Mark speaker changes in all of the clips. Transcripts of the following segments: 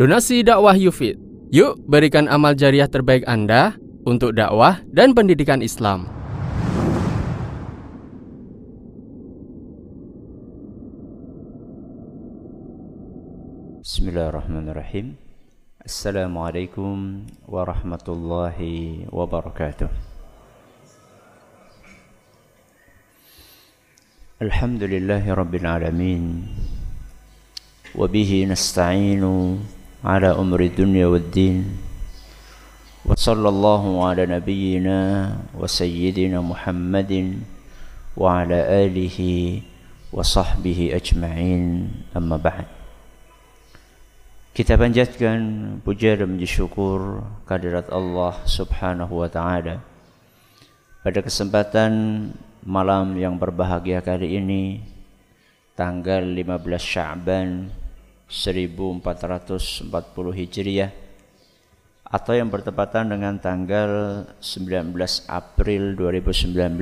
Speaker 1: Donasi dakwah Yufid. Yuk berikan amal jariah terbaik Anda untuk dakwah dan pendidikan Islam.
Speaker 2: Bismillahirrahmanirrahim. Assalamualaikum warahmatullahi wabarakatuh. Alhamdulillahi Wabihi alamin. Wa bihi nasta'inu على أمر الدنيا والدين وصلى الله على نبينا وسيدنا محمد وعلى آله وصحبه أجمعين أما بعد Kita panjatkan puja dan puji syukur kehadirat Allah Subhanahu wa taala. Pada kesempatan malam yang berbahagia kali ini tanggal 15 Sya'ban 1440 Hijriah atau yang bertepatan dengan tanggal 19 April 2019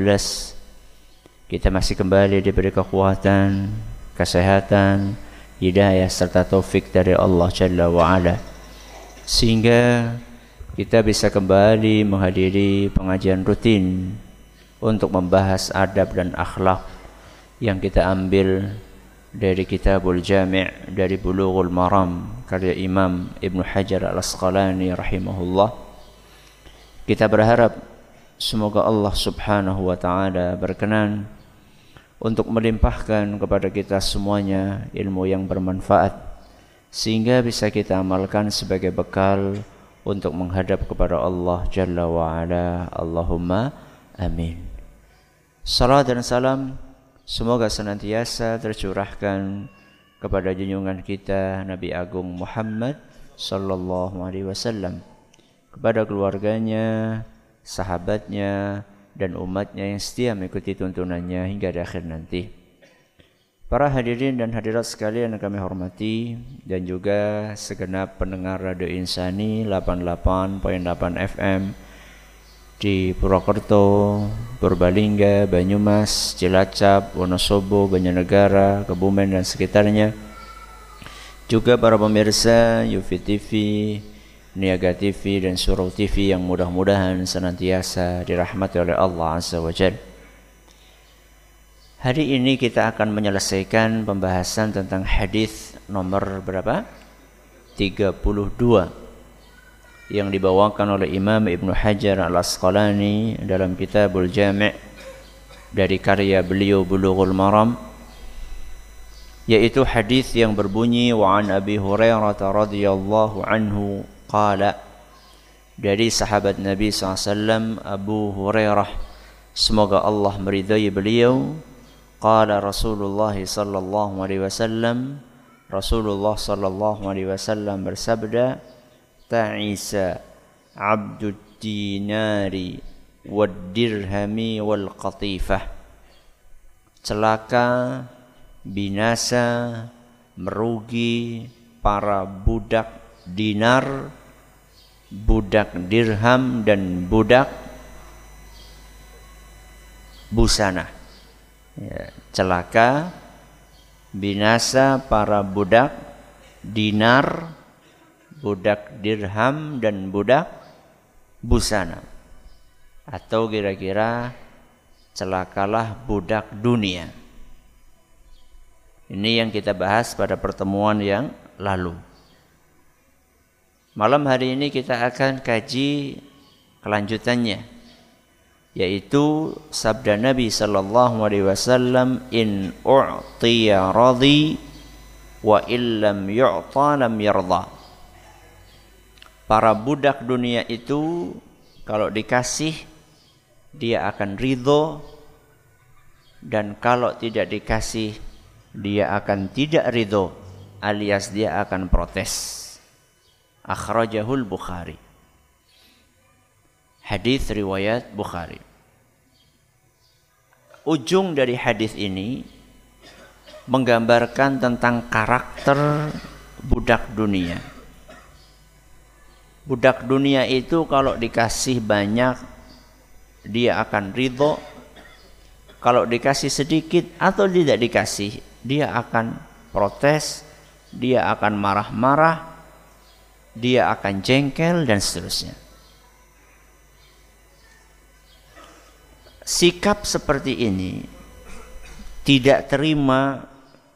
Speaker 2: kita masih kembali diberi kekuatan, kesehatan, hidayah serta taufik dari Allah Jalla wa ala sehingga kita bisa kembali menghadiri pengajian rutin untuk membahas adab dan akhlak yang kita ambil dari Kitabul Jami' dari Bulughul Maram karya Imam Ibn Hajar Al-Asqalani rahimahullah. Kita berharap semoga Allah Subhanahu wa taala berkenan untuk melimpahkan kepada kita semuanya ilmu yang bermanfaat sehingga bisa kita amalkan sebagai bekal untuk menghadap kepada Allah Jalla Allahumma amin. Salam dan salam Semoga senantiasa tercurahkan kepada junjungan kita Nabi Agung Muhammad sallallahu alaihi wasallam kepada keluarganya, sahabatnya dan umatnya yang setia mengikuti tuntunannya hingga di akhir nanti. Para hadirin dan hadirat sekalian yang kami hormati dan juga segenap pendengar Radio Insani 88.8 FM di Purwokerto, Purbalingga, Banyumas, Cilacap, Wonosobo, Banjarnegara, Kebumen dan sekitarnya. Juga para pemirsa Yufi TV, Niaga TV dan Surau TV yang mudah-mudahan senantiasa dirahmati oleh Allah Azza wa Jalla. Hari ini kita akan menyelesaikan pembahasan tentang hadis nomor berapa? 32 yang dibawakan oleh Imam Ibn Hajar Al-Asqalani dalam Kitabul Jami' dari karya beliau Bulughul Maram yaitu hadis yang berbunyi wa an Abi Hurairah radhiyallahu anhu qala dari sahabat Nabi SAW Abu Hurairah semoga Allah meridai beliau. Qala Rasulullah sallallahu alaihi wasallam Rasulullah sallallahu alaihi wasallam bersabda ta'isa abdud dinari wad dirhami wal qatifah celaka binasa merugi para budak dinar budak dirham dan budak busana. Ya, celaka binasa para budak dinar budak dirham dan budak busana. Atau kira-kira celakalah budak dunia. Ini yang kita bahas pada pertemuan yang lalu. Malam hari ini kita akan kaji kelanjutannya yaitu sabda Nabi sallallahu alaihi wasallam in u'tiya radhi wa illam yu'ta lam yarda para budak dunia itu kalau dikasih dia akan ridho. Dan kalau tidak dikasih dia akan tidak ridho alias dia akan protes. Akhrajahul Bukhari. Hadis riwayat Bukhari. Ujung dari hadis ini menggambarkan tentang karakter budak dunia budak dunia itu kalau dikasih banyak dia akan ridho kalau dikasih sedikit atau tidak dikasih dia akan protes dia akan marah-marah dia akan jengkel dan seterusnya. Sikap seperti ini tidak terima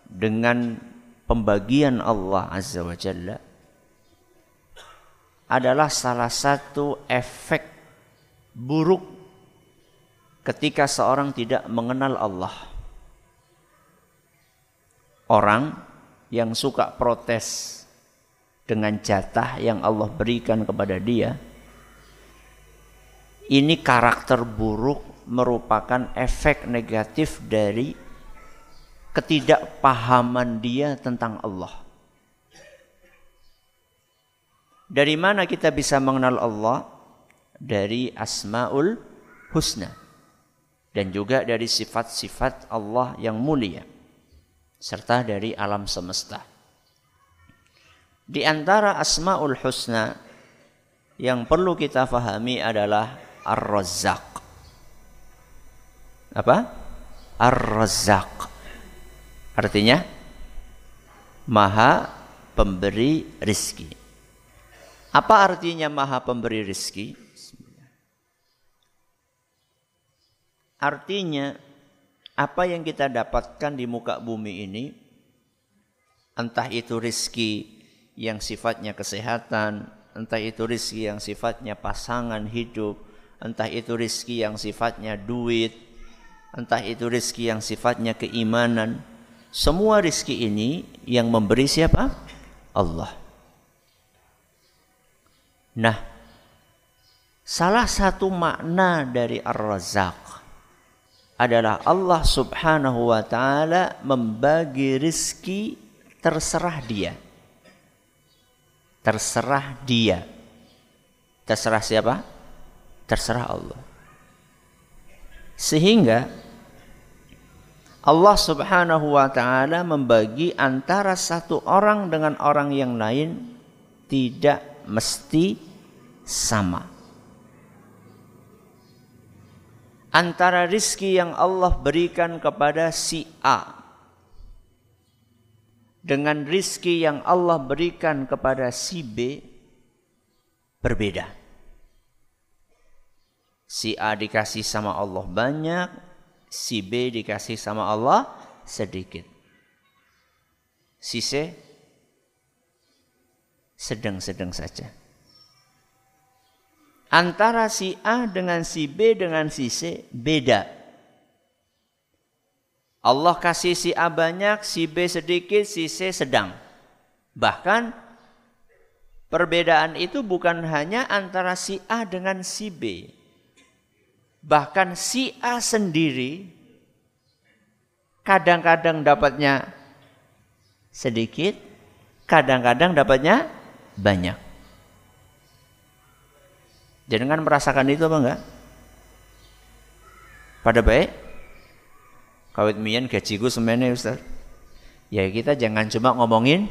Speaker 2: dengan pembagian Allah Azza wa Jalla adalah salah satu efek buruk ketika seorang tidak mengenal Allah. Orang yang suka protes dengan jatah yang Allah berikan kepada dia, ini karakter buruk merupakan efek negatif dari ketidakpahaman dia tentang Allah. Dari mana kita bisa mengenal Allah? Dari Asmaul Husna dan juga dari sifat-sifat Allah yang mulia serta dari alam semesta. Di antara Asmaul Husna yang perlu kita fahami adalah Ar-Razzaq. Apa? Ar-Razzaq. Artinya Maha pemberi rizki. Apa artinya Maha pemberi rizki? Artinya apa yang kita dapatkan di muka bumi ini entah itu rizki yang sifatnya kesehatan, entah itu rizki yang sifatnya pasangan hidup, entah itu rizki yang sifatnya duit, entah itu rizki yang sifatnya keimanan, semua rizki ini yang memberi siapa? Allah. Nah, salah satu makna dari Ar-Razzaq adalah Allah subhanahu wa ta'ala membagi rizki terserah dia. Terserah dia. Terserah siapa? Terserah Allah. Sehingga Allah Subhanahu wa taala membagi antara satu orang dengan orang yang lain tidak mesti sama. Antara rizki yang Allah berikan kepada si A dengan rizki yang Allah berikan kepada si B berbeda. Si A dikasih sama Allah banyak, si B dikasih sama Allah sedikit. Si C sedang-sedang saja. Antara si A dengan si B dengan si C beda. Allah kasih si A banyak, si B sedikit, si C sedang. Bahkan perbedaan itu bukan hanya antara si A dengan si B, Bahkan si A sendiri kadang-kadang dapatnya sedikit, kadang-kadang dapatnya banyak. Jangan merasakan itu apa enggak? Pada baik, kawit mian gajiku semene Ustaz. Ya kita jangan cuma ngomongin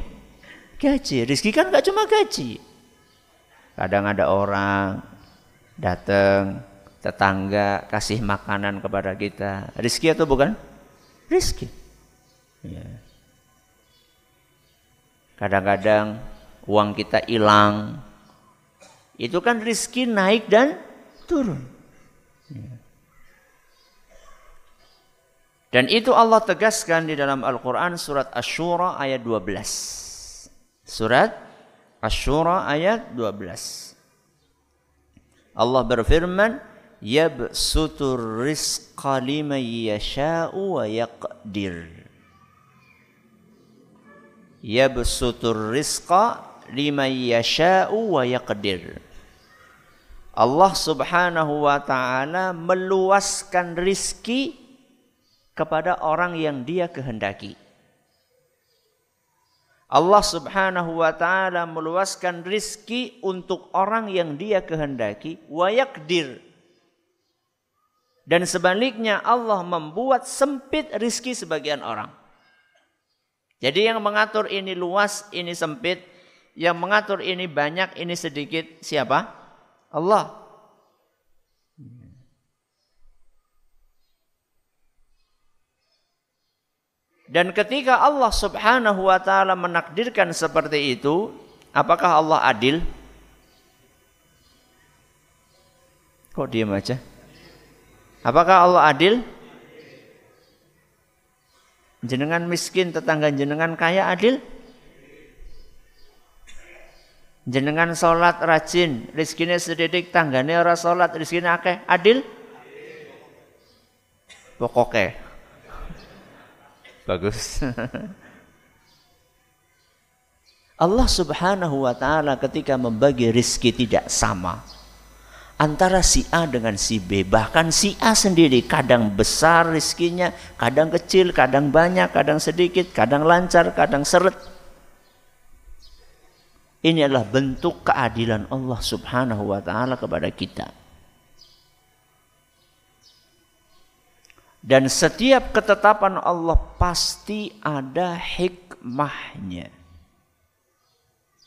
Speaker 2: gaji. Rizki kan enggak cuma gaji. Kadang ada orang datang tetangga kasih makanan kepada kita. Rizki atau bukan? Rizki. Ya. Kadang-kadang uang kita hilang. Itu kan rizki naik dan turun. Dan itu Allah tegaskan di dalam Al-Quran surat Ashura ayat 12. Surat Ashura ayat 12. Allah berfirman, yabsutur rizqa liman yasha'u wa yaqdir yabsutur rizqa liman yasha'u wa yaqdir Allah subhanahu wa ta'ala meluaskan rizki kepada orang yang dia kehendaki. Allah subhanahu wa ta'ala meluaskan rizki untuk orang yang dia kehendaki. Wa yakdir dan sebaliknya Allah membuat sempit rizki sebagian orang. Jadi yang mengatur ini luas, ini sempit. Yang mengatur ini banyak, ini sedikit. Siapa? Allah. Dan ketika Allah subhanahu wa ta'ala menakdirkan seperti itu, Apakah Allah adil? Kok diam aja? Apakah Allah adil? Jenengan miskin, tetangga jenengan kaya adil? Jenengan sholat rajin, rizkinya sedikit, tanggane orang sholat, rizkinya akeh, adil? Pokoknya. Bagus. Allah subhanahu wa ta'ala ketika membagi rizki tidak sama antara si A dengan si B. Bahkan si A sendiri kadang besar rizkinya, kadang kecil, kadang banyak, kadang sedikit, kadang lancar, kadang seret. Ini adalah bentuk keadilan Allah subhanahu wa ta'ala kepada kita. Dan setiap ketetapan Allah pasti ada hikmahnya.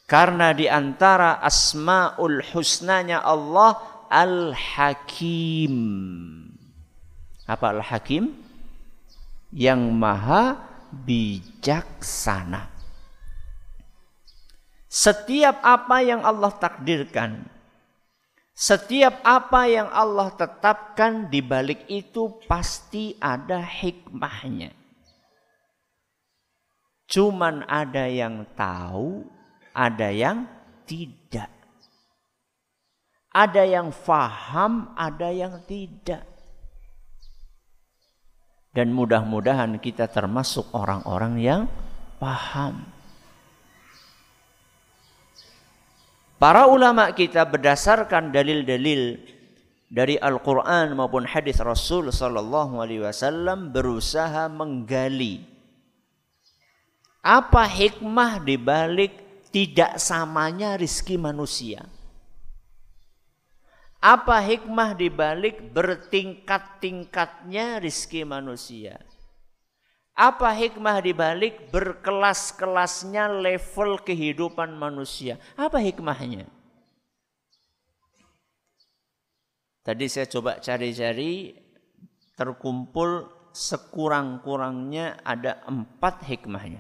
Speaker 2: Karena di antara asmaul husnanya Allah Al-Hakim. Apa Al-Hakim? Yang maha bijaksana. Setiap apa yang Allah takdirkan, setiap apa yang Allah tetapkan di balik itu pasti ada hikmahnya. Cuman ada yang tahu, ada yang tidak. Ada yang faham, ada yang tidak. Dan mudah-mudahan kita termasuk orang-orang yang paham. Para ulama kita berdasarkan dalil-dalil dari Al-Quran maupun hadis Rasul Sallallahu Alaihi Wasallam berusaha menggali apa hikmah dibalik tidak samanya rizki manusia. Apa hikmah dibalik bertingkat-tingkatnya rizki manusia? Apa hikmah dibalik berkelas-kelasnya level kehidupan manusia? Apa hikmahnya? Tadi saya coba cari-cari terkumpul sekurang-kurangnya ada empat hikmahnya.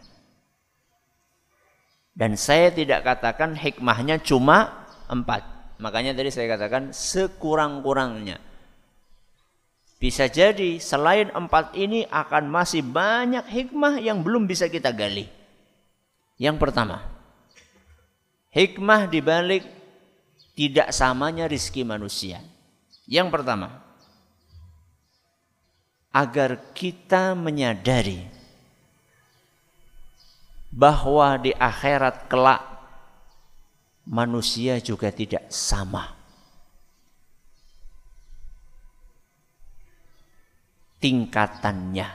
Speaker 2: Dan saya tidak katakan hikmahnya cuma empat. Makanya tadi saya katakan sekurang-kurangnya. Bisa jadi selain empat ini akan masih banyak hikmah yang belum bisa kita gali. Yang pertama, hikmah dibalik tidak samanya rizki manusia. Yang pertama, agar kita menyadari bahwa di akhirat kelak manusia juga tidak sama. Tingkatannya.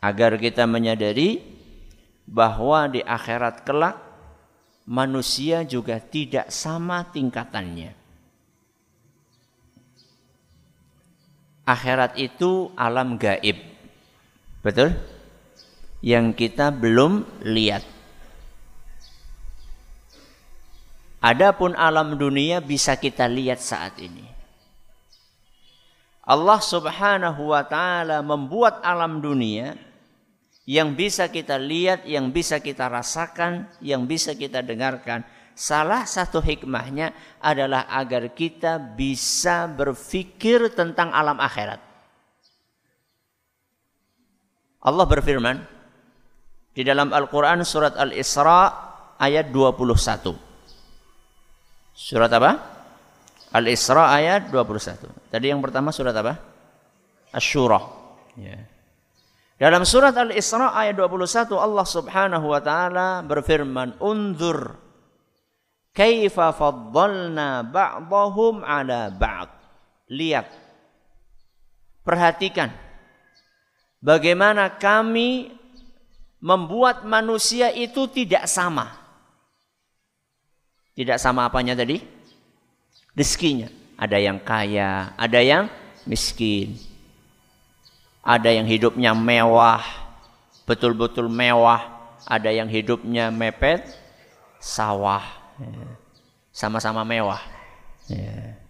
Speaker 2: Agar kita menyadari bahwa di akhirat kelak manusia juga tidak sama tingkatannya. Akhirat itu alam gaib. Betul? Yang kita belum lihat Adapun alam dunia bisa kita lihat saat ini. Allah Subhanahu wa taala membuat alam dunia yang bisa kita lihat, yang bisa kita rasakan, yang bisa kita dengarkan. Salah satu hikmahnya adalah agar kita bisa berfikir tentang alam akhirat. Allah berfirman di dalam Al-Qur'an surat Al-Isra ayat 21. Surat apa? Al-Isra ayat 21. Tadi yang pertama surat apa? Asy-Syura. Ya. Dalam surat Al-Isra ayat 21 Allah Subhanahu wa taala berfirman, "Unzur kaifa faddalna ba'dahum 'ala ba'd." Lihat. Perhatikan bagaimana kami membuat manusia itu tidak sama. Tidak sama apanya tadi? Rezekinya. Ada yang kaya, ada yang miskin. Ada yang hidupnya mewah, betul-betul mewah. Ada yang hidupnya mepet, sawah. Sama-sama mewah. Ya.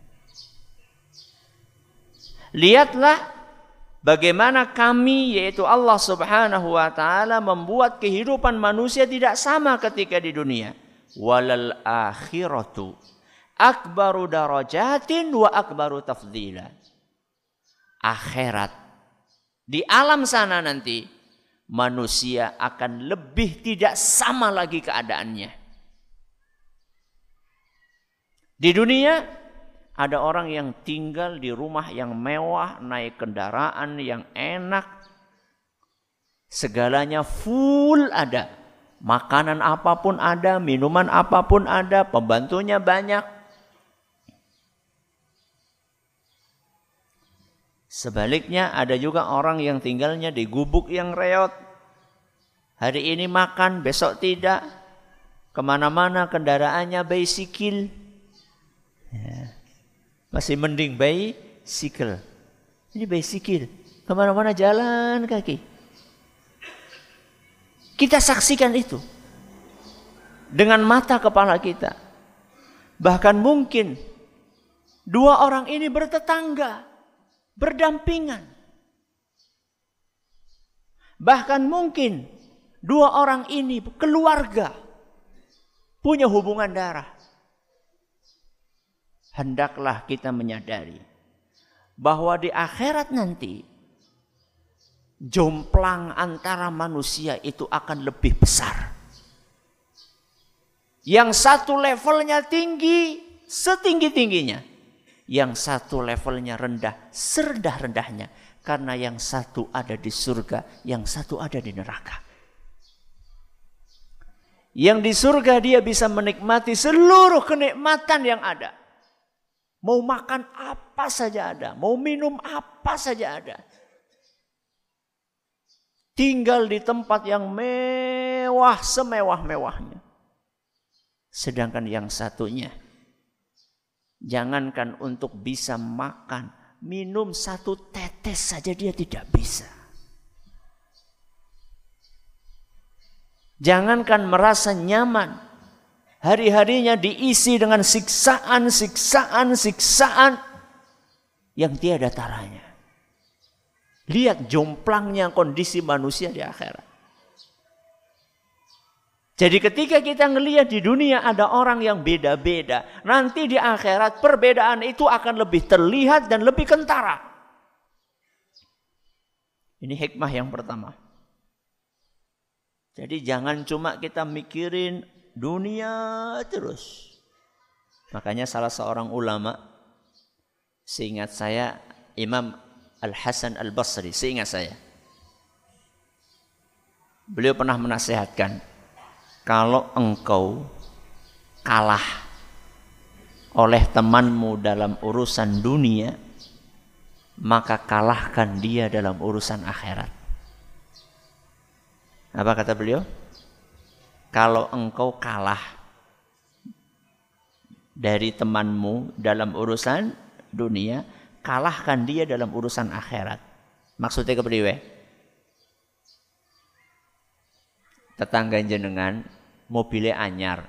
Speaker 2: Lihatlah Bagaimana kami yaitu Allah Subhanahu wa taala membuat kehidupan manusia tidak sama ketika di dunia. Walal akhiratu akbaru darajatin wa akbaru tafdila. Akhirat di alam sana nanti manusia akan lebih tidak sama lagi keadaannya. Di dunia ada orang yang tinggal di rumah yang mewah, naik kendaraan yang enak. Segalanya full ada. Makanan apa pun ada, minuman apa pun ada, pembantunya banyak. Sebaliknya ada juga orang yang tinggalnya di gubuk yang reot. Hari ini makan, besok tidak. Ke mana-mana kendaraannya bicycle. Ya. Masih mending sikil. Ini sikil. Ke mana-mana jalan kaki. Kita saksikan itu. Dengan mata kepala kita. Bahkan mungkin dua orang ini bertetangga. Berdampingan. Bahkan mungkin dua orang ini keluarga. Punya hubungan darah hendaklah kita menyadari bahwa di akhirat nanti jomplang antara manusia itu akan lebih besar. Yang satu levelnya tinggi, setinggi-tingginya. Yang satu levelnya rendah, serendah-rendahnya. Karena yang satu ada di surga, yang satu ada di neraka. Yang di surga dia bisa menikmati seluruh kenikmatan yang ada. Mau makan apa saja ada, mau minum apa saja ada. Tinggal di tempat yang mewah semewah-mewahnya. Sedangkan yang satunya, jangankan untuk bisa makan, minum satu tetes saja dia tidak bisa. Jangankan merasa nyaman, Hari-harinya diisi dengan siksaan, siksaan, siksaan yang tiada taranya. Lihat jomplangnya kondisi manusia di akhirat. Jadi ketika kita ngelihat di dunia ada orang yang beda-beda. Nanti di akhirat perbedaan itu akan lebih terlihat dan lebih kentara. Ini hikmah yang pertama. Jadi jangan cuma kita mikirin dunia terus. Makanya salah seorang ulama, seingat saya Imam Al-Hasan Al-Basri, seingat saya. Beliau pernah menasihatkan, kalau engkau kalah oleh temanmu dalam urusan dunia, maka kalahkan dia dalam urusan akhirat. Apa kata beliau? kalau engkau kalah dari temanmu dalam urusan dunia, kalahkan dia dalam urusan akhirat. Maksudnya kepriwe? Tetangga jenengan mobilnya anyar.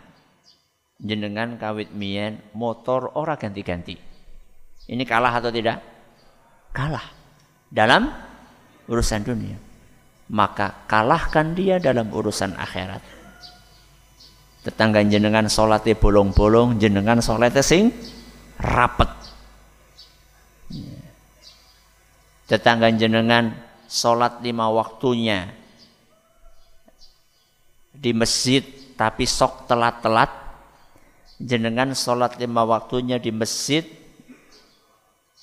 Speaker 2: Jenengan kawit mien motor ora ganti-ganti. Ini kalah atau tidak? Kalah dalam urusan dunia. Maka kalahkan dia dalam urusan akhirat tetangga jenengan salate bolong-bolong jenengan salate sing rapet tetangga jenengan salat lima waktunya di masjid tapi sok telat-telat jenengan salat lima waktunya di masjid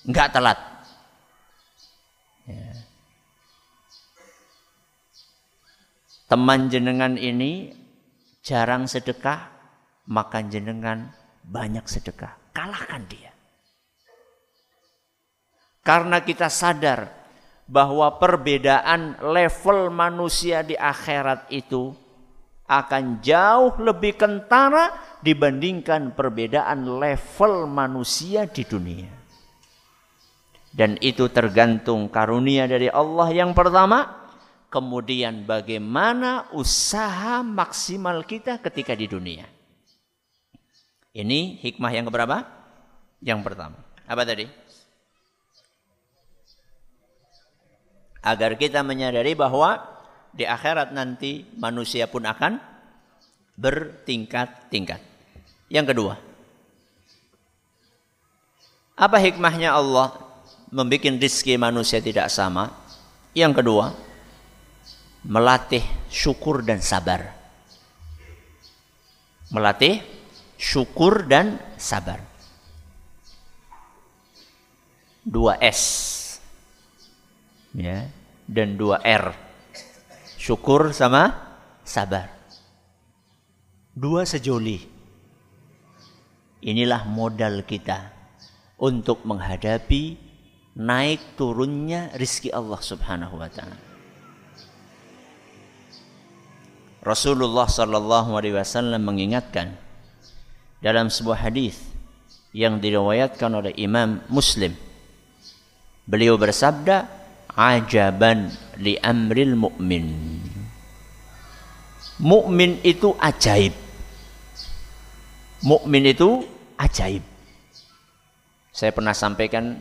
Speaker 2: enggak telat ya. teman jenengan ini jarang sedekah, maka jenengan banyak sedekah. Kalahkan dia. Karena kita sadar bahwa perbedaan level manusia di akhirat itu akan jauh lebih kentara dibandingkan perbedaan level manusia di dunia. Dan itu tergantung karunia dari Allah yang pertama kemudian bagaimana usaha maksimal kita ketika di dunia. Ini hikmah yang keberapa? Yang pertama. Apa tadi? Agar kita menyadari bahwa di akhirat nanti manusia pun akan bertingkat-tingkat. Yang kedua, apa hikmahnya Allah membuat rizki manusia tidak sama? Yang kedua, melatih syukur dan sabar. Melatih syukur dan sabar. Dua S ya dan dua R syukur sama sabar. Dua sejoli. Inilah modal kita untuk menghadapi naik turunnya rizki Allah subhanahu wa ta'ala. Rasulullah sallallahu alaihi wasallam mengingatkan dalam sebuah hadis yang diriwayatkan oleh Imam Muslim. Beliau bersabda ajaban li amril mu'min. Mukmin itu ajaib. Mukmin itu ajaib. Saya pernah sampaikan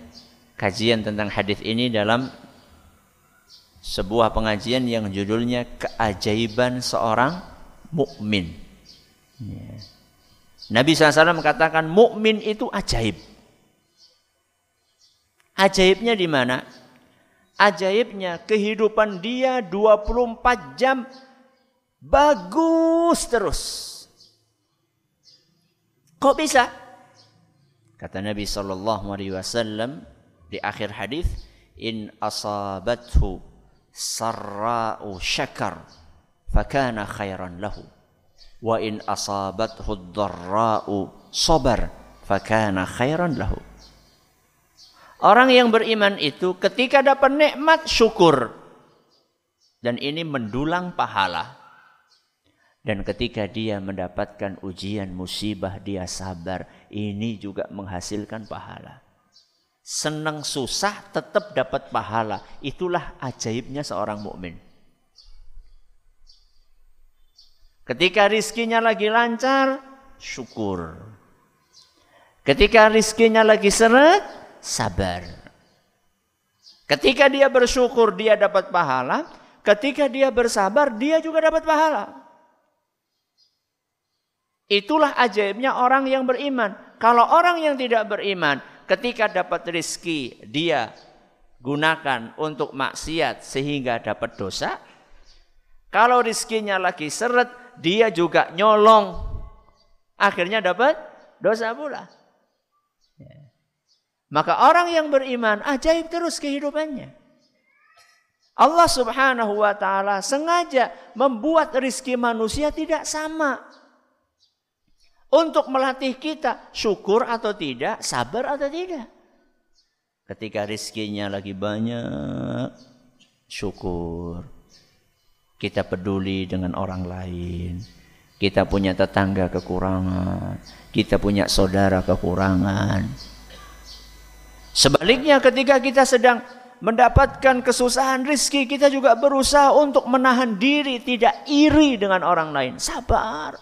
Speaker 2: kajian tentang hadis ini dalam sebuah pengajian yang judulnya keajaiban seorang mukmin. Nabi SAW mengatakan mukmin itu ajaib. Ajaibnya di mana? Ajaibnya kehidupan dia 24 jam bagus terus. Kok bisa? Kata Nabi sallallahu alaihi wasallam di akhir hadis, "In asabathu sarra'u syakar fakana khairan lahu wa in asabathu dharra'u sabar fakana khairan lahu." Orang yang beriman itu ketika dapat nikmat syukur. Dan ini mendulang pahala. Dan ketika dia mendapatkan ujian musibah dia sabar. Ini juga menghasilkan pahala. Senang susah tetap dapat pahala. Itulah ajaibnya seorang mukmin. Ketika rizkinya lagi lancar, syukur. Ketika rizkinya lagi seret, sabar. Ketika dia bersyukur dia dapat pahala, ketika dia bersabar dia juga dapat pahala. Itulah ajaibnya orang yang beriman. Kalau orang yang tidak beriman, ketika dapat rizki, dia gunakan untuk maksiat sehingga dapat dosa. Kalau rizkinya lagi seret, dia juga nyolong. Akhirnya dapat dosa pula. Maka orang yang beriman ajaib terus kehidupannya. Allah Subhanahu wa taala sengaja membuat rizki manusia tidak sama. Untuk melatih kita syukur atau tidak, sabar atau tidak. Ketika rizkinya lagi banyak, syukur. Kita peduli dengan orang lain. Kita punya tetangga kekurangan. Kita punya saudara kekurangan Sebaliknya ketika kita sedang mendapatkan kesusahan rizki, kita juga berusaha untuk menahan diri, tidak iri dengan orang lain. Sabar.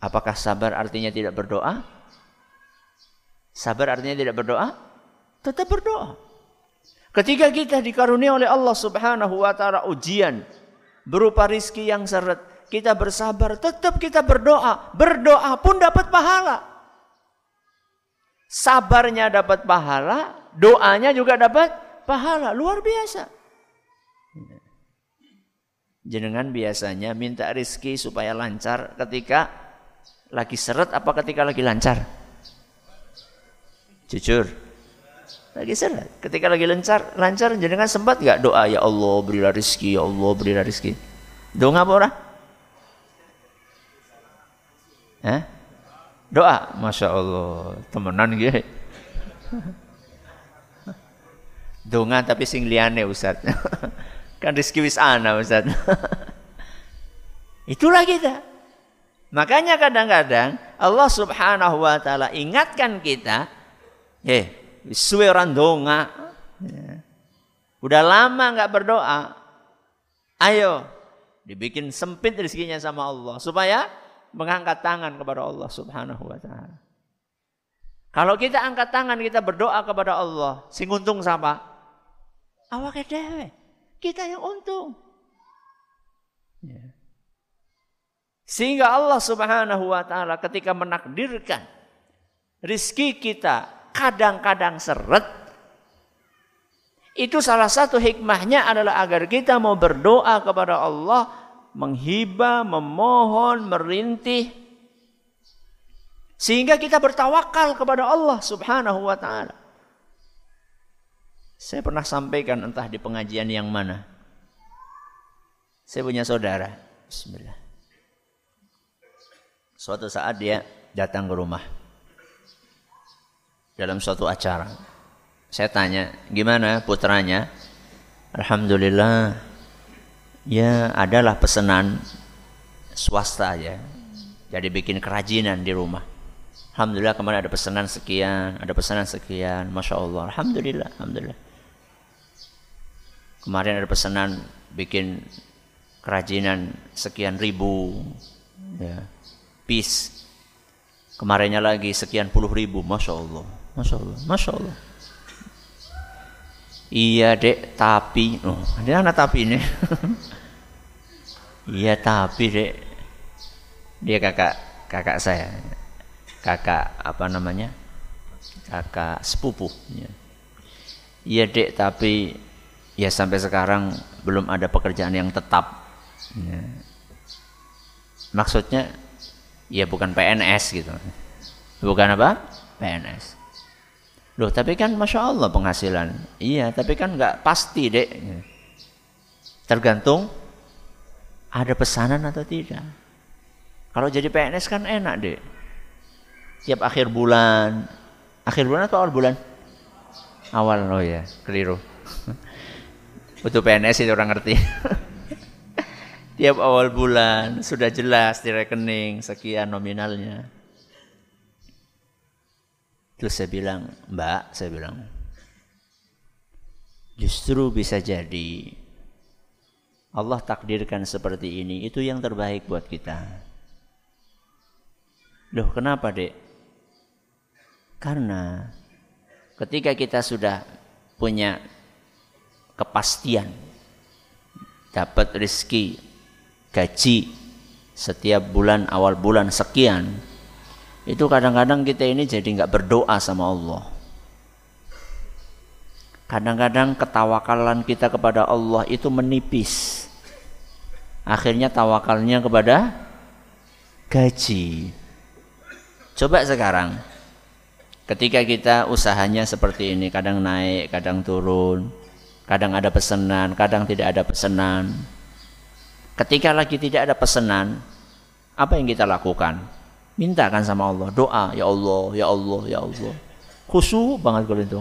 Speaker 2: Apakah sabar artinya tidak berdoa? Sabar artinya tidak berdoa? Tetap berdoa. Ketika kita dikaruniai oleh Allah Subhanahu wa taala ujian berupa rizki yang seret, kita bersabar, tetap kita berdoa. Berdoa pun dapat pahala. Sabarnya dapat pahala, doanya juga dapat pahala. Luar biasa. Jenengan biasanya minta rizki supaya lancar ketika lagi seret apa ketika lagi lancar? Jujur. Lagi seret. Ketika lagi lancar, lancar jenengan sempat gak doa ya Allah berilah rizki, ya Allah berilah rizki. Doa apa orang? Hah? Doa, masya Allah, temenan gitu. Donga tapi sing liane Ustaz. kan rezeki wis ana Ustaz. Itulah kita. Makanya kadang-kadang Allah Subhanahu wa taala ingatkan kita, eh, suwe orang donga. Udah lama nggak berdoa. Ayo dibikin sempit rezekinya sama Allah supaya mengangkat tangan kepada Allah Subhanahu wa taala. Kalau kita angkat tangan, kita berdoa kepada Allah, sing untung siapa? Awak dewe. Kita yang untung. Ya. Sehingga Allah Subhanahu wa taala ketika menakdirkan rizki kita kadang-kadang seret itu salah satu hikmahnya adalah agar kita mau berdoa kepada Allah, menghibah, memohon, merintih sehingga kita bertawakal kepada Allah Subhanahu wa taala. Saya pernah sampaikan entah di pengajian yang mana. Saya punya saudara. Bismillah. Suatu saat dia datang ke rumah. Dalam suatu acara. Saya tanya, gimana putranya? Alhamdulillah. Ya, adalah pesanan swasta ya. Jadi bikin kerajinan di rumah. Alhamdulillah kemarin ada pesanan sekian, ada pesanan sekian, masya Allah. Alhamdulillah, alhamdulillah. Kemarin ada pesanan bikin kerajinan sekian ribu, ya piece. Kemarinnya lagi sekian puluh ribu, masya Allah, masya Allah, masya Allah. Iya dek, tapi, oh, ada anak tapi ini. iya tapi dek, dia kakak kakak saya, kakak apa namanya, kakak sepupu. Iya, iya dek, tapi ya sampai sekarang belum ada pekerjaan yang tetap. Ya. Maksudnya ya bukan PNS gitu. Bukan apa? PNS. Loh, tapi kan Masya Allah penghasilan. Iya, tapi kan nggak pasti, dek. Tergantung ada pesanan atau tidak. Kalau jadi PNS kan enak, dek. Tiap akhir bulan. Akhir bulan atau awal bulan? Awal, oh ya, keliru. Butuh PNS itu orang ngerti. tiap awal bulan sudah jelas di rekening sekian nominalnya. Terus saya bilang, Mbak, saya bilang, justru bisa jadi Allah takdirkan seperti ini, itu yang terbaik buat kita. Loh, kenapa, Dek? Karena ketika kita sudah punya kepastian dapat rezeki gaji setiap bulan awal bulan sekian itu kadang-kadang kita ini jadi nggak berdoa sama Allah. Kadang-kadang ketawakalan kita kepada Allah itu menipis. Akhirnya tawakalnya kepada gaji. Coba sekarang ketika kita usahanya seperti ini kadang naik kadang turun kadang ada pesanan kadang tidak ada pesanan. Ketika lagi tidak ada pesanan, apa yang kita lakukan? Mintakan sama Allah, doa, ya Allah, ya Allah, ya Allah. Khusyuk banget kalau itu.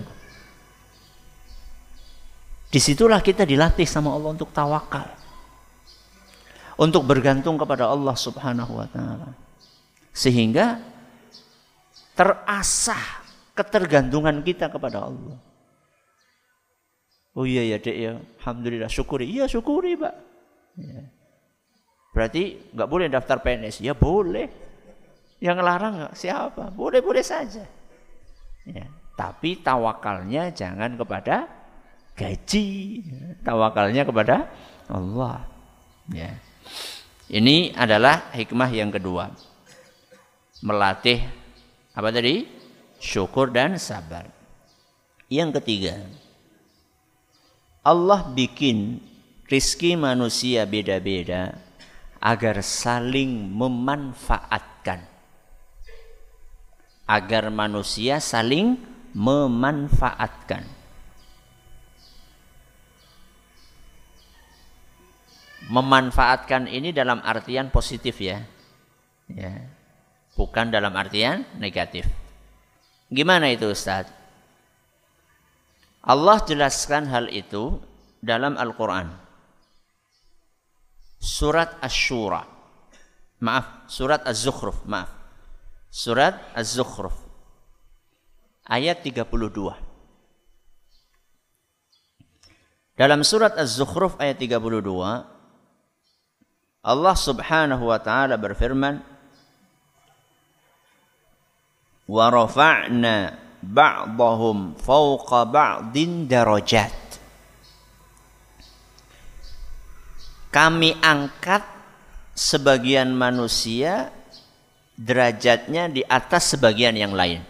Speaker 2: Di situlah kita dilatih sama Allah untuk tawakal. Untuk bergantung kepada Allah subhanahu wa ta'ala. Sehingga terasah ketergantungan kita kepada Allah. Oh iya ya dek ya, Alhamdulillah syukuri. Iya syukuri pak. Ya. Berarti nggak boleh daftar PNS? Ya boleh. Yang larang siapa? Boleh-boleh saja. Ya. Tapi tawakalnya jangan kepada gaji. Tawakalnya kepada Allah. Ya. Ini adalah hikmah yang kedua. Melatih apa tadi? Syukur dan sabar. Yang ketiga, Allah bikin rizki manusia beda-beda agar saling memanfaatkan. Agar manusia saling memanfaatkan. Memanfaatkan ini dalam artian positif ya. Ya. Bukan dalam artian negatif. Gimana itu Ustaz? Allah jelaskan hal itu dalam Al-Quran surat Ash-Shura. Maaf, surat Az-Zukhruf, maaf. Surat Az-Zukhruf. Ayat 32. Dalam surat Az-Zukhruf ayat 32 Allah Subhanahu wa taala berfirman wa rafa'na ba'dahum fawqa ba'din darajat kami angkat sebagian manusia derajatnya di atas sebagian yang lain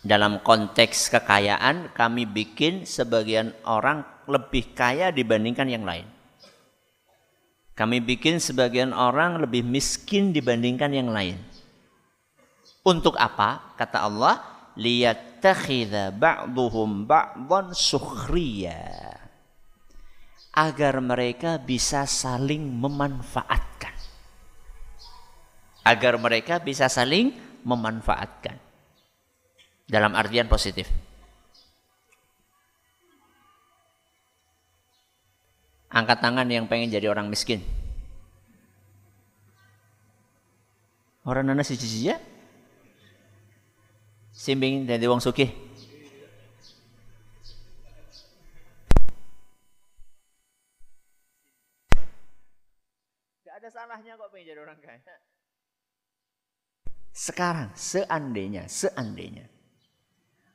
Speaker 2: dalam konteks kekayaan kami bikin sebagian orang lebih kaya dibandingkan yang lain kami bikin sebagian orang lebih miskin dibandingkan yang lain untuk apa? Kata Allah, liyattakhidha ba'duhum ba'dhan sukhriya. Agar mereka bisa saling memanfaatkan. Agar mereka bisa saling memanfaatkan. Dalam artian positif. Angkat tangan yang pengen jadi orang miskin. Orang nana si ya? Simbing dari wong sugih. Tidak ada salahnya kok pengen jadi orang kaya. Sekarang seandainya, seandainya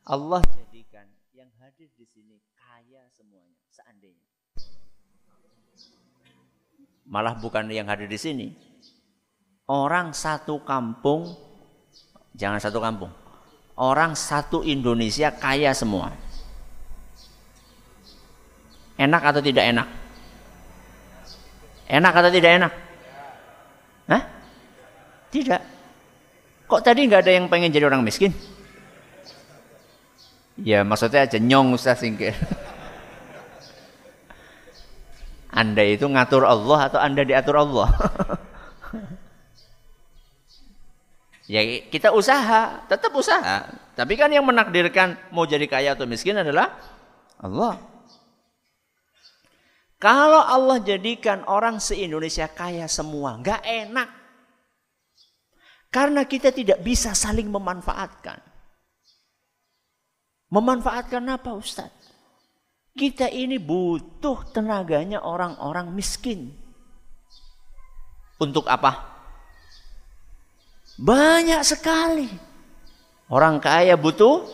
Speaker 2: Allah jadikan yang hadir di sini kaya semuanya, seandainya. Malah bukan yang hadir di sini. Orang satu kampung, jangan satu kampung, orang satu Indonesia kaya semua. Enak atau tidak enak? Enak atau tidak enak? Hah? Tidak. Kok tadi nggak ada yang pengen jadi orang miskin? Ya maksudnya aja nyong Ustaz singkir. Anda itu ngatur Allah atau Anda diatur Allah? Ya kita usaha, tetap usaha. Tapi kan yang menakdirkan mau jadi kaya atau miskin adalah Allah. Kalau Allah jadikan orang se-Indonesia kaya semua, nggak enak. Karena kita tidak bisa saling memanfaatkan. Memanfaatkan apa Ustaz? Kita ini butuh tenaganya orang-orang miskin. Untuk apa? Banyak sekali. Orang kaya butuh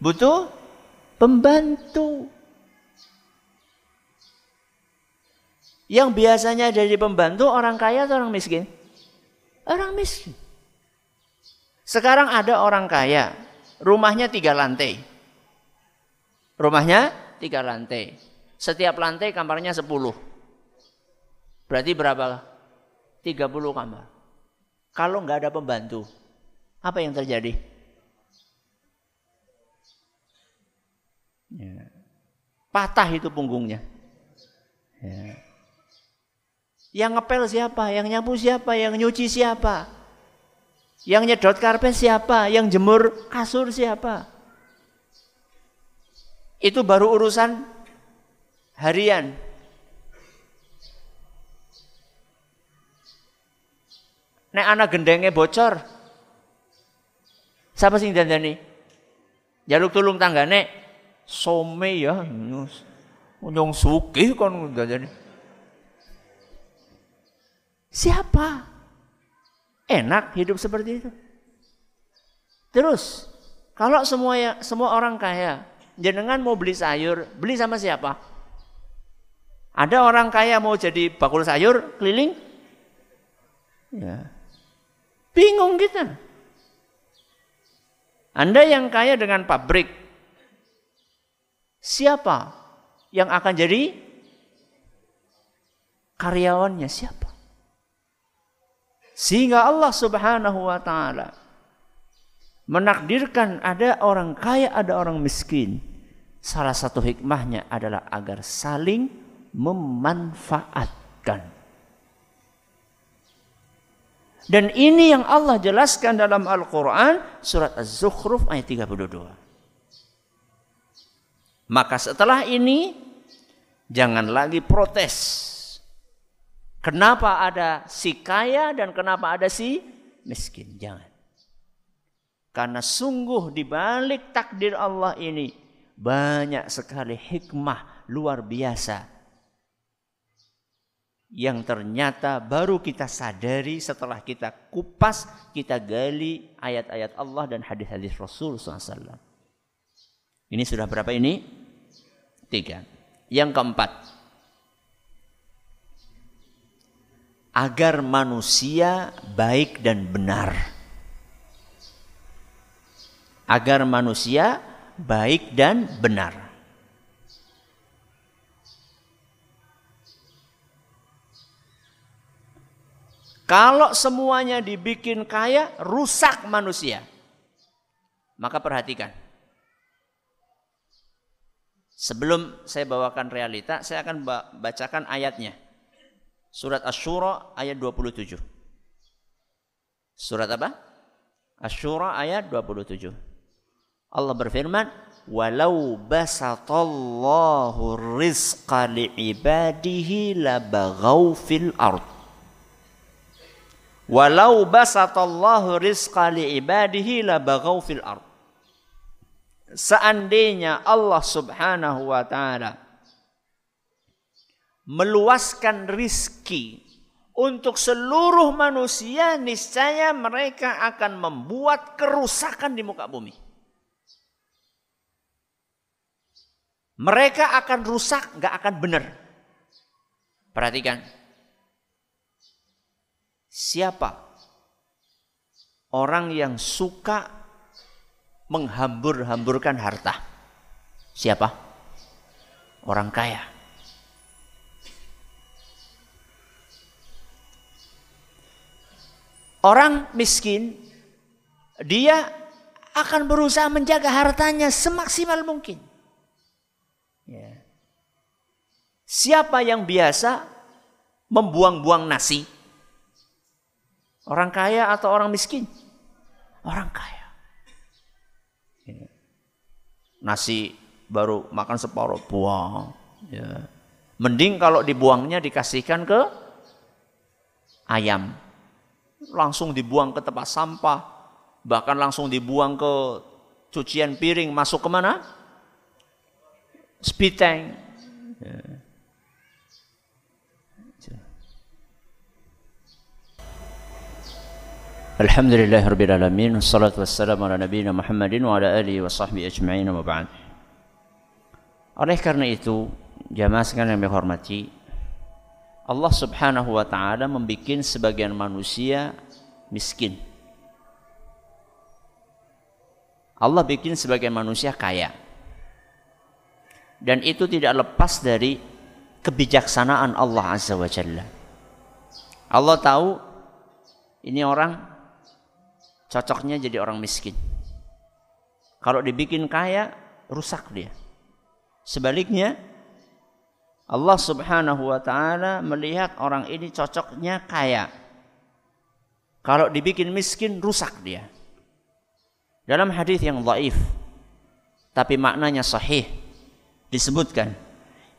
Speaker 2: butuh pembantu. Yang biasanya jadi pembantu orang kaya atau orang miskin? Orang miskin. Sekarang ada orang kaya, rumahnya tiga lantai. Rumahnya tiga lantai. Setiap lantai kamarnya sepuluh. Berarti berapa? Tiga puluh kamar. Kalau nggak ada pembantu, apa yang terjadi? Ya. Patah itu punggungnya. Ya. Yang ngepel siapa? Yang nyapu siapa? Yang nyuci siapa? Yang nyedot karpet siapa? Yang jemur kasur siapa? Itu baru urusan harian. Nek anak gendengnya bocor. Siapa sing dandani? Jaluk tulung tanggane. Some ya. Nyong sugih kon dandani. Siapa? Enak hidup seperti itu. Terus, kalau semua ya, semua orang kaya, jenengan mau beli sayur, beli sama siapa? Ada orang kaya mau jadi bakul sayur keliling? Ya. Bingung kita. Anda yang kaya dengan pabrik, siapa yang akan jadi karyawannya siapa? Sehingga Allah Subhanahu wa taala menakdirkan ada orang kaya, ada orang miskin. Salah satu hikmahnya adalah agar saling memanfaatkan. Dan ini yang Allah jelaskan dalam Al-Quran surat Az-Zukhruf ayat 32. Maka setelah ini jangan lagi protes. Kenapa ada si kaya dan kenapa ada si miskin? Jangan. Karena sungguh di balik takdir Allah ini banyak sekali hikmah luar biasa yang ternyata baru kita sadari setelah kita kupas, kita gali ayat-ayat Allah dan hadis-hadis Rasul SAW. Ini sudah berapa ini? Tiga. Yang keempat, agar manusia baik dan benar. Agar manusia baik dan benar. Kalau semuanya dibikin kaya, rusak manusia. Maka perhatikan. Sebelum saya bawakan realita, saya akan bacakan ayatnya. Surat Asy-Syura ayat 27. Surat apa? Asy-Syura ayat 27. Allah berfirman, "Walau basatallahu rizqa li'ibadihi labaghaw fil ard." Walau basatallahu rizqa li'ibadihi la baghaw fil ard. Seandainya Allah Subhanahu wa taala meluaskan rizki untuk seluruh manusia, niscaya mereka akan membuat kerusakan di muka bumi. Mereka akan rusak, nggak akan benar. Perhatikan, Siapa orang yang suka menghambur-hamburkan harta? Siapa? Orang kaya. Orang miskin, dia akan berusaha menjaga hartanya semaksimal mungkin. Ya. Siapa yang biasa membuang-buang nasi? Orang kaya atau orang miskin? Orang kaya. Nasi baru makan separuh buang. Ya. Mending kalau dibuangnya dikasihkan ke ayam. Langsung dibuang ke tempat sampah. Bahkan langsung dibuang ke cucian piring. Masuk ke mana? Spiteng. Ya. Alhamdulillah Rabbil Alamin Wassalatu wassalamu ala nabiyina Muhammadin Wa ala alihi wa sahbihi ajma'in wa ba'd Oleh karena itu Jamaah sekalian yang dihormati Allah subhanahu wa ta'ala Membikin sebagian manusia Miskin Allah bikin sebagian manusia kaya Dan itu tidak lepas dari Kebijaksanaan Allah azza wa jalla Allah tahu Ini orang cocoknya jadi orang miskin. Kalau dibikin kaya, rusak dia. Sebaliknya, Allah Subhanahu wa taala melihat orang ini cocoknya kaya. Kalau dibikin miskin, rusak dia. Dalam hadis yang dhaif tapi maknanya sahih disebutkan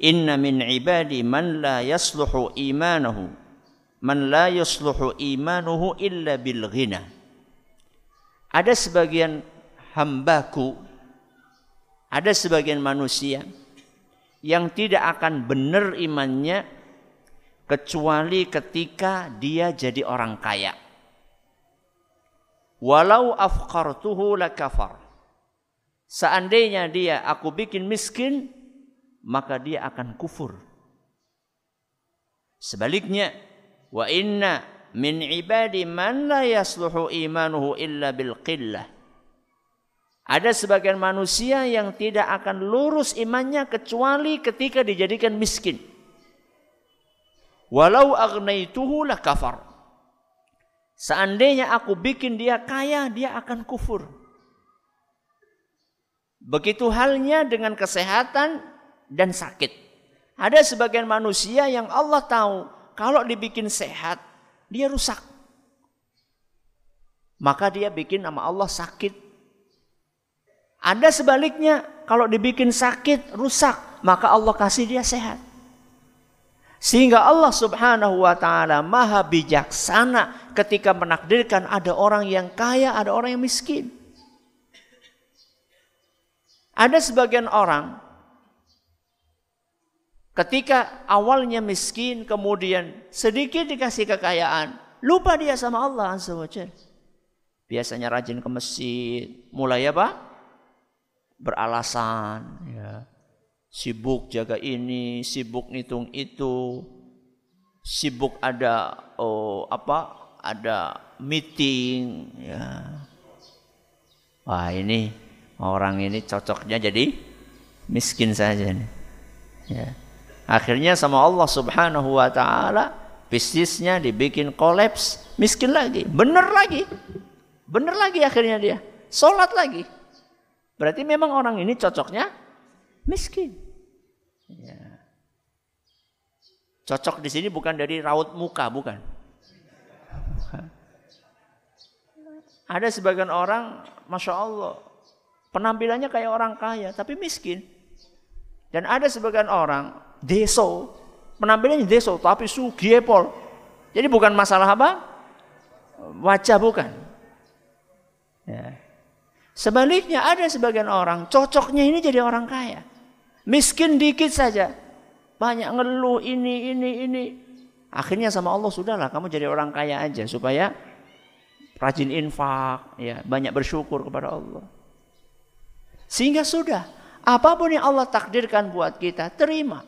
Speaker 2: Inna min ibadi man la yasluhu imanuhu man la yasluhu imanuhu illa bil ghina ada sebagian hambaku, ada sebagian manusia yang tidak akan benar imannya kecuali ketika dia jadi orang kaya. Walau afqartuhu lakafar. Seandainya dia aku bikin miskin, maka dia akan kufur. Sebaliknya, wa inna min ibadi man la yasluhu imanuhu illa bil qillah. Ada sebagian manusia yang tidak akan lurus imannya kecuali ketika dijadikan miskin. Walau agnaituhu la kafar. Seandainya aku bikin dia kaya, dia akan kufur. Begitu halnya dengan kesehatan dan sakit. Ada sebagian manusia yang Allah tahu kalau dibikin sehat, dia rusak. Maka dia bikin nama Allah sakit. Ada sebaliknya, kalau dibikin sakit, rusak, maka Allah kasih dia sehat. Sehingga Allah Subhanahu wa taala Maha bijaksana ketika menakdirkan ada orang yang kaya, ada orang yang miskin. Ada sebagian orang Ketika awalnya miskin, kemudian sedikit dikasih kekayaan, lupa dia sama Allah Azza Biasanya rajin ke masjid, mulai apa? Beralasan, ya. Sibuk jaga ini, sibuk ngitung itu, sibuk ada oh apa? Ada meeting, ya. Wah ini orang ini cocoknya jadi miskin saja nih. Ya. Akhirnya sama Allah Subhanahu wa taala bisnisnya dibikin kolaps, miskin lagi, bener lagi. Bener lagi akhirnya dia. Salat lagi. Berarti memang orang ini cocoknya miskin. Ya. Cocok di sini bukan dari raut muka, bukan. Ada sebagian orang, masya Allah, penampilannya kayak orang kaya, tapi miskin. Dan ada sebagian orang, deso. Penampilannya deso tapi sugiepol. Jadi bukan masalah apa? Wajah bukan. Ya. Sebaliknya ada sebagian orang cocoknya ini jadi orang kaya. Miskin dikit saja. Banyak ngeluh ini, ini, ini. Akhirnya sama Allah sudahlah kamu jadi orang kaya aja supaya rajin infak, ya banyak bersyukur kepada Allah. Sehingga sudah apa pun yang Allah takdirkan buat kita terima.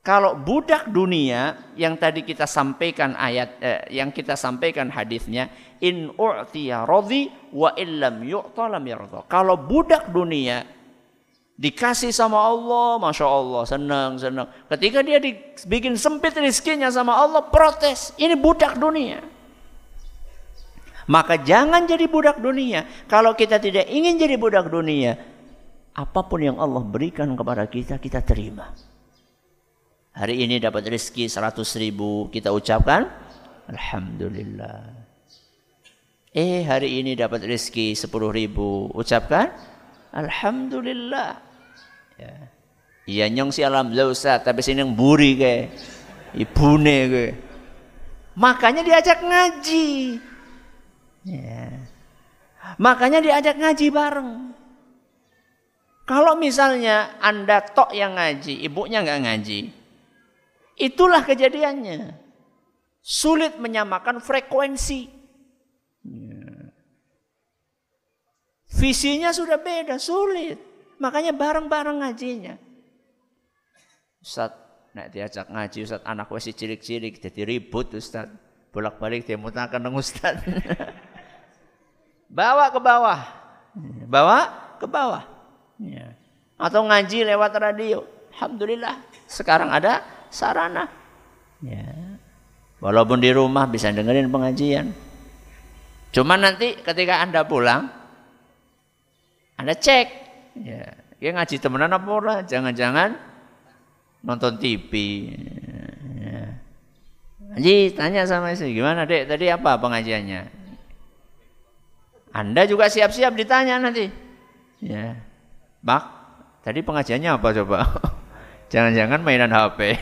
Speaker 2: Kalau budak dunia yang tadi kita sampaikan ayat eh, yang kita sampaikan hadisnya in u'tiya radhi wa illam yu'ta lam yarda. Kalau budak dunia dikasih sama Allah, masya Allah senang senang. Ketika dia dibikin sempit rizkinya sama Allah protes. Ini budak dunia. Maka jangan jadi budak dunia. Kalau kita tidak ingin jadi budak dunia, apa pun yang Allah berikan kepada kita, kita terima. Hari ini dapat rezeki 100 ribu. Kita ucapkan Alhamdulillah. Eh hari ini dapat rezeki 10 ribu. Ucapkan Alhamdulillah. Ya. Iya nyong si alhamdulillah Ustaz, tapi sini yang buri ke. Ibune ke. Makanya diajak ngaji. Ya. Makanya diajak ngaji bareng. Kalau misalnya Anda tok yang ngaji, ibunya nggak ngaji, Itulah kejadiannya. Sulit menyamakan frekuensi. Ya. Visinya sudah beda, sulit. Makanya bareng-bareng ngajinya. Ustaz, nak diajak ngaji Ustaz, anak masih cilik-cilik, jadi ribut Ustaz. Bolak-balik dia mutakan dengan Ustaz. Bawa ke bawah. Bawa ke bawah. Ya. Atau ngaji lewat radio. Alhamdulillah, sekarang ada sarana. Ya. Walaupun di rumah bisa dengerin pengajian. Cuma nanti ketika Anda pulang, Anda cek. Ya, dia ngaji temenan apa ora? Jangan-jangan nonton TV. Ya. Haji tanya sama istri, gimana dek tadi apa pengajiannya? Anda juga siap-siap ditanya nanti. Ya. Bak, tadi pengajiannya apa coba? Jangan-jangan mainan HP.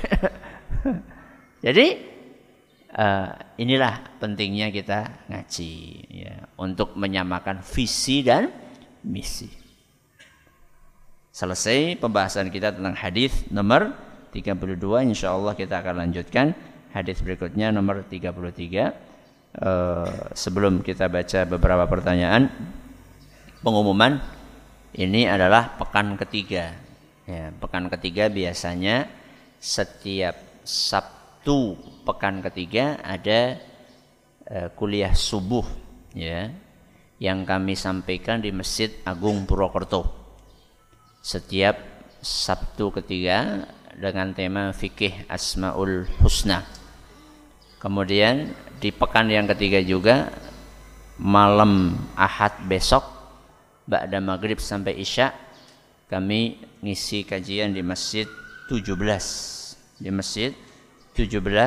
Speaker 2: Jadi uh, inilah pentingnya kita ngaji ya, untuk menyamakan visi dan misi. Selesai pembahasan kita tentang hadis nomor 32 insya Allah kita akan lanjutkan hadis berikutnya nomor 33 uh, eh, sebelum kita baca beberapa pertanyaan pengumuman ini adalah pekan ketiga Ya, pekan ketiga biasanya setiap Sabtu pekan ketiga ada uh, kuliah subuh ya yang kami sampaikan di Masjid Agung Purwokerto. Setiap Sabtu ketiga dengan tema fikih Asmaul Husna. Kemudian di pekan yang ketiga juga malam Ahad besok Ba'da Maghrib sampai Isya kami ngisi kajian di masjid 17 di masjid 17 uh,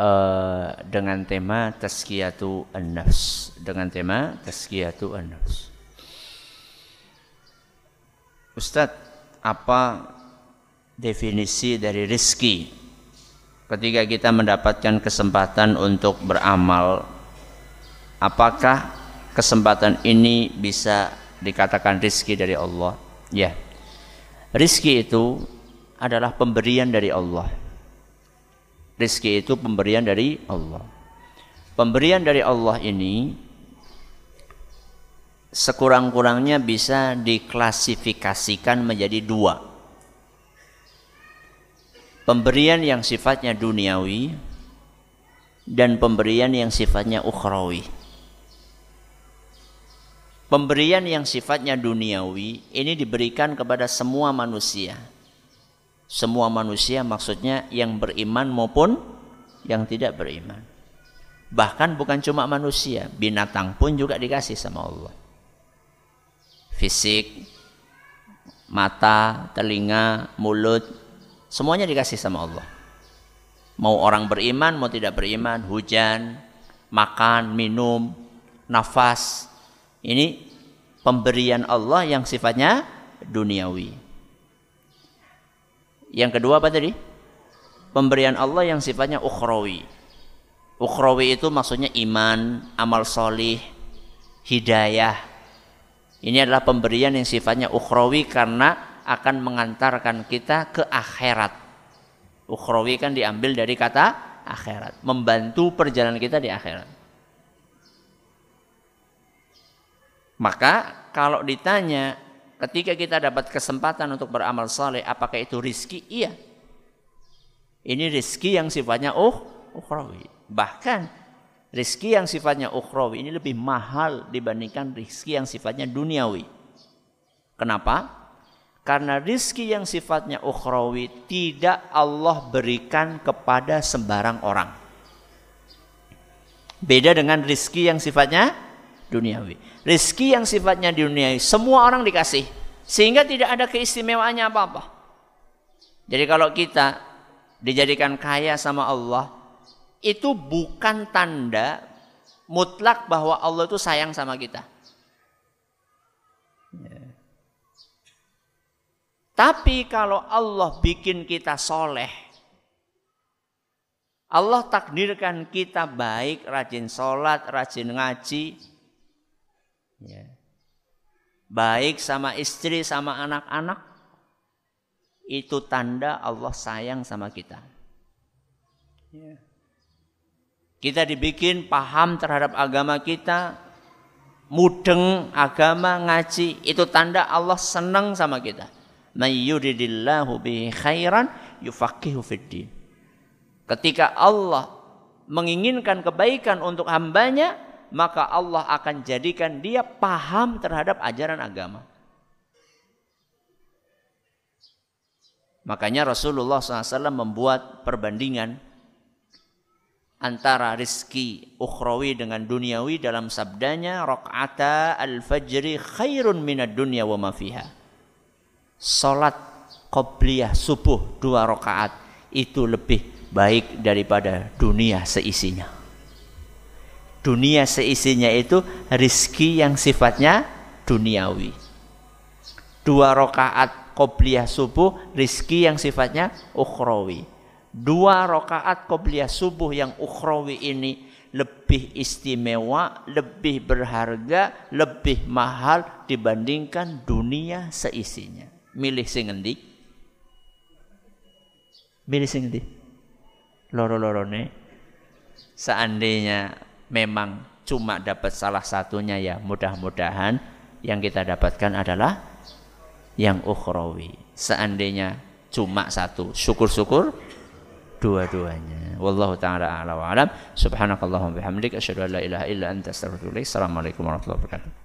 Speaker 2: eh, dengan tema tazkiyatu an-nafs dengan tema tazkiyatu an-nafs Ustadz apa definisi dari rizki ketika kita mendapatkan kesempatan untuk beramal apakah kesempatan ini bisa dikatakan rizki dari Allah Ya. Rizki itu adalah pemberian dari Allah. Rizki itu pemberian dari Allah. Pemberian dari Allah ini sekurang-kurangnya bisa diklasifikasikan menjadi dua. Pemberian yang sifatnya duniawi dan pemberian yang sifatnya ukhrawi. Pemberian yang sifatnya duniawi ini diberikan kepada semua manusia. Semua manusia maksudnya yang beriman maupun yang tidak beriman. Bahkan bukan cuma manusia, binatang pun juga dikasih sama Allah. Fisik, mata, telinga, mulut, semuanya dikasih sama Allah. Mau orang beriman, mau tidak beriman, hujan, makan, minum, nafas, ini pemberian Allah yang sifatnya duniawi. Yang kedua apa tadi? Pemberian Allah yang sifatnya ukhrawi. Ukhrawi itu maksudnya iman, amal solih, hidayah. Ini adalah pemberian yang sifatnya ukhrawi karena akan mengantarkan kita ke akhirat. Ukhrawi kan diambil dari kata akhirat, membantu perjalanan kita di akhirat. Maka kalau ditanya ketika kita dapat kesempatan untuk beramal saleh, apakah itu rizki? Iya. Ini rizki yang sifatnya uh, ukhrawi. Bahkan rizki yang sifatnya ukhrawi ini lebih mahal dibandingkan rizki yang sifatnya duniawi. Kenapa? Karena rizki yang sifatnya ukhrawi tidak Allah berikan kepada sembarang orang. Beda dengan rizki yang sifatnya duniawi. Rizki yang sifatnya duniawi, semua orang dikasih. Sehingga tidak ada keistimewaannya apa-apa. Jadi kalau kita dijadikan kaya sama Allah, itu bukan tanda mutlak bahwa Allah itu sayang sama kita. Tapi kalau Allah bikin kita soleh, Allah takdirkan kita baik, rajin sholat, rajin ngaji, ya. baik sama istri sama anak-anak itu tanda Allah sayang sama kita ya. kita dibikin paham terhadap agama kita mudeng agama ngaji itu tanda Allah senang sama kita mayyuridillahu bihi khairan yufaqihu fiddin ketika Allah menginginkan kebaikan untuk hambanya maka Allah akan jadikan dia paham terhadap ajaran agama. Makanya Rasulullah SAW membuat perbandingan antara rizki ukhrawi dengan duniawi dalam sabdanya rakaata al-fajri khairun minad dunya wa ma fiha. Salat qobliyah subuh dua rakaat itu lebih baik daripada dunia seisinya dunia seisinya itu rizki yang sifatnya duniawi. Dua rakaat qobliyah subuh rizki yang sifatnya ukhrawi. Dua rakaat qobliyah subuh yang ukhrawi ini lebih istimewa, lebih berharga, lebih mahal dibandingkan dunia seisinya. Milih sing endi? Milih sing endi? Loro-lorone seandainya memang cuma dapat salah satunya ya mudah-mudahan yang kita dapatkan adalah yang ukhrawi. Seandainya cuma satu, syukur-syukur dua-duanya. Wallahu taala a'la wa alam. Subhanakallahumma bihamdika asyhadu an la ilaha illa anta astaghfiruka wa atubu ilaik. Assalamualaikum warahmatullahi wabarakatuh.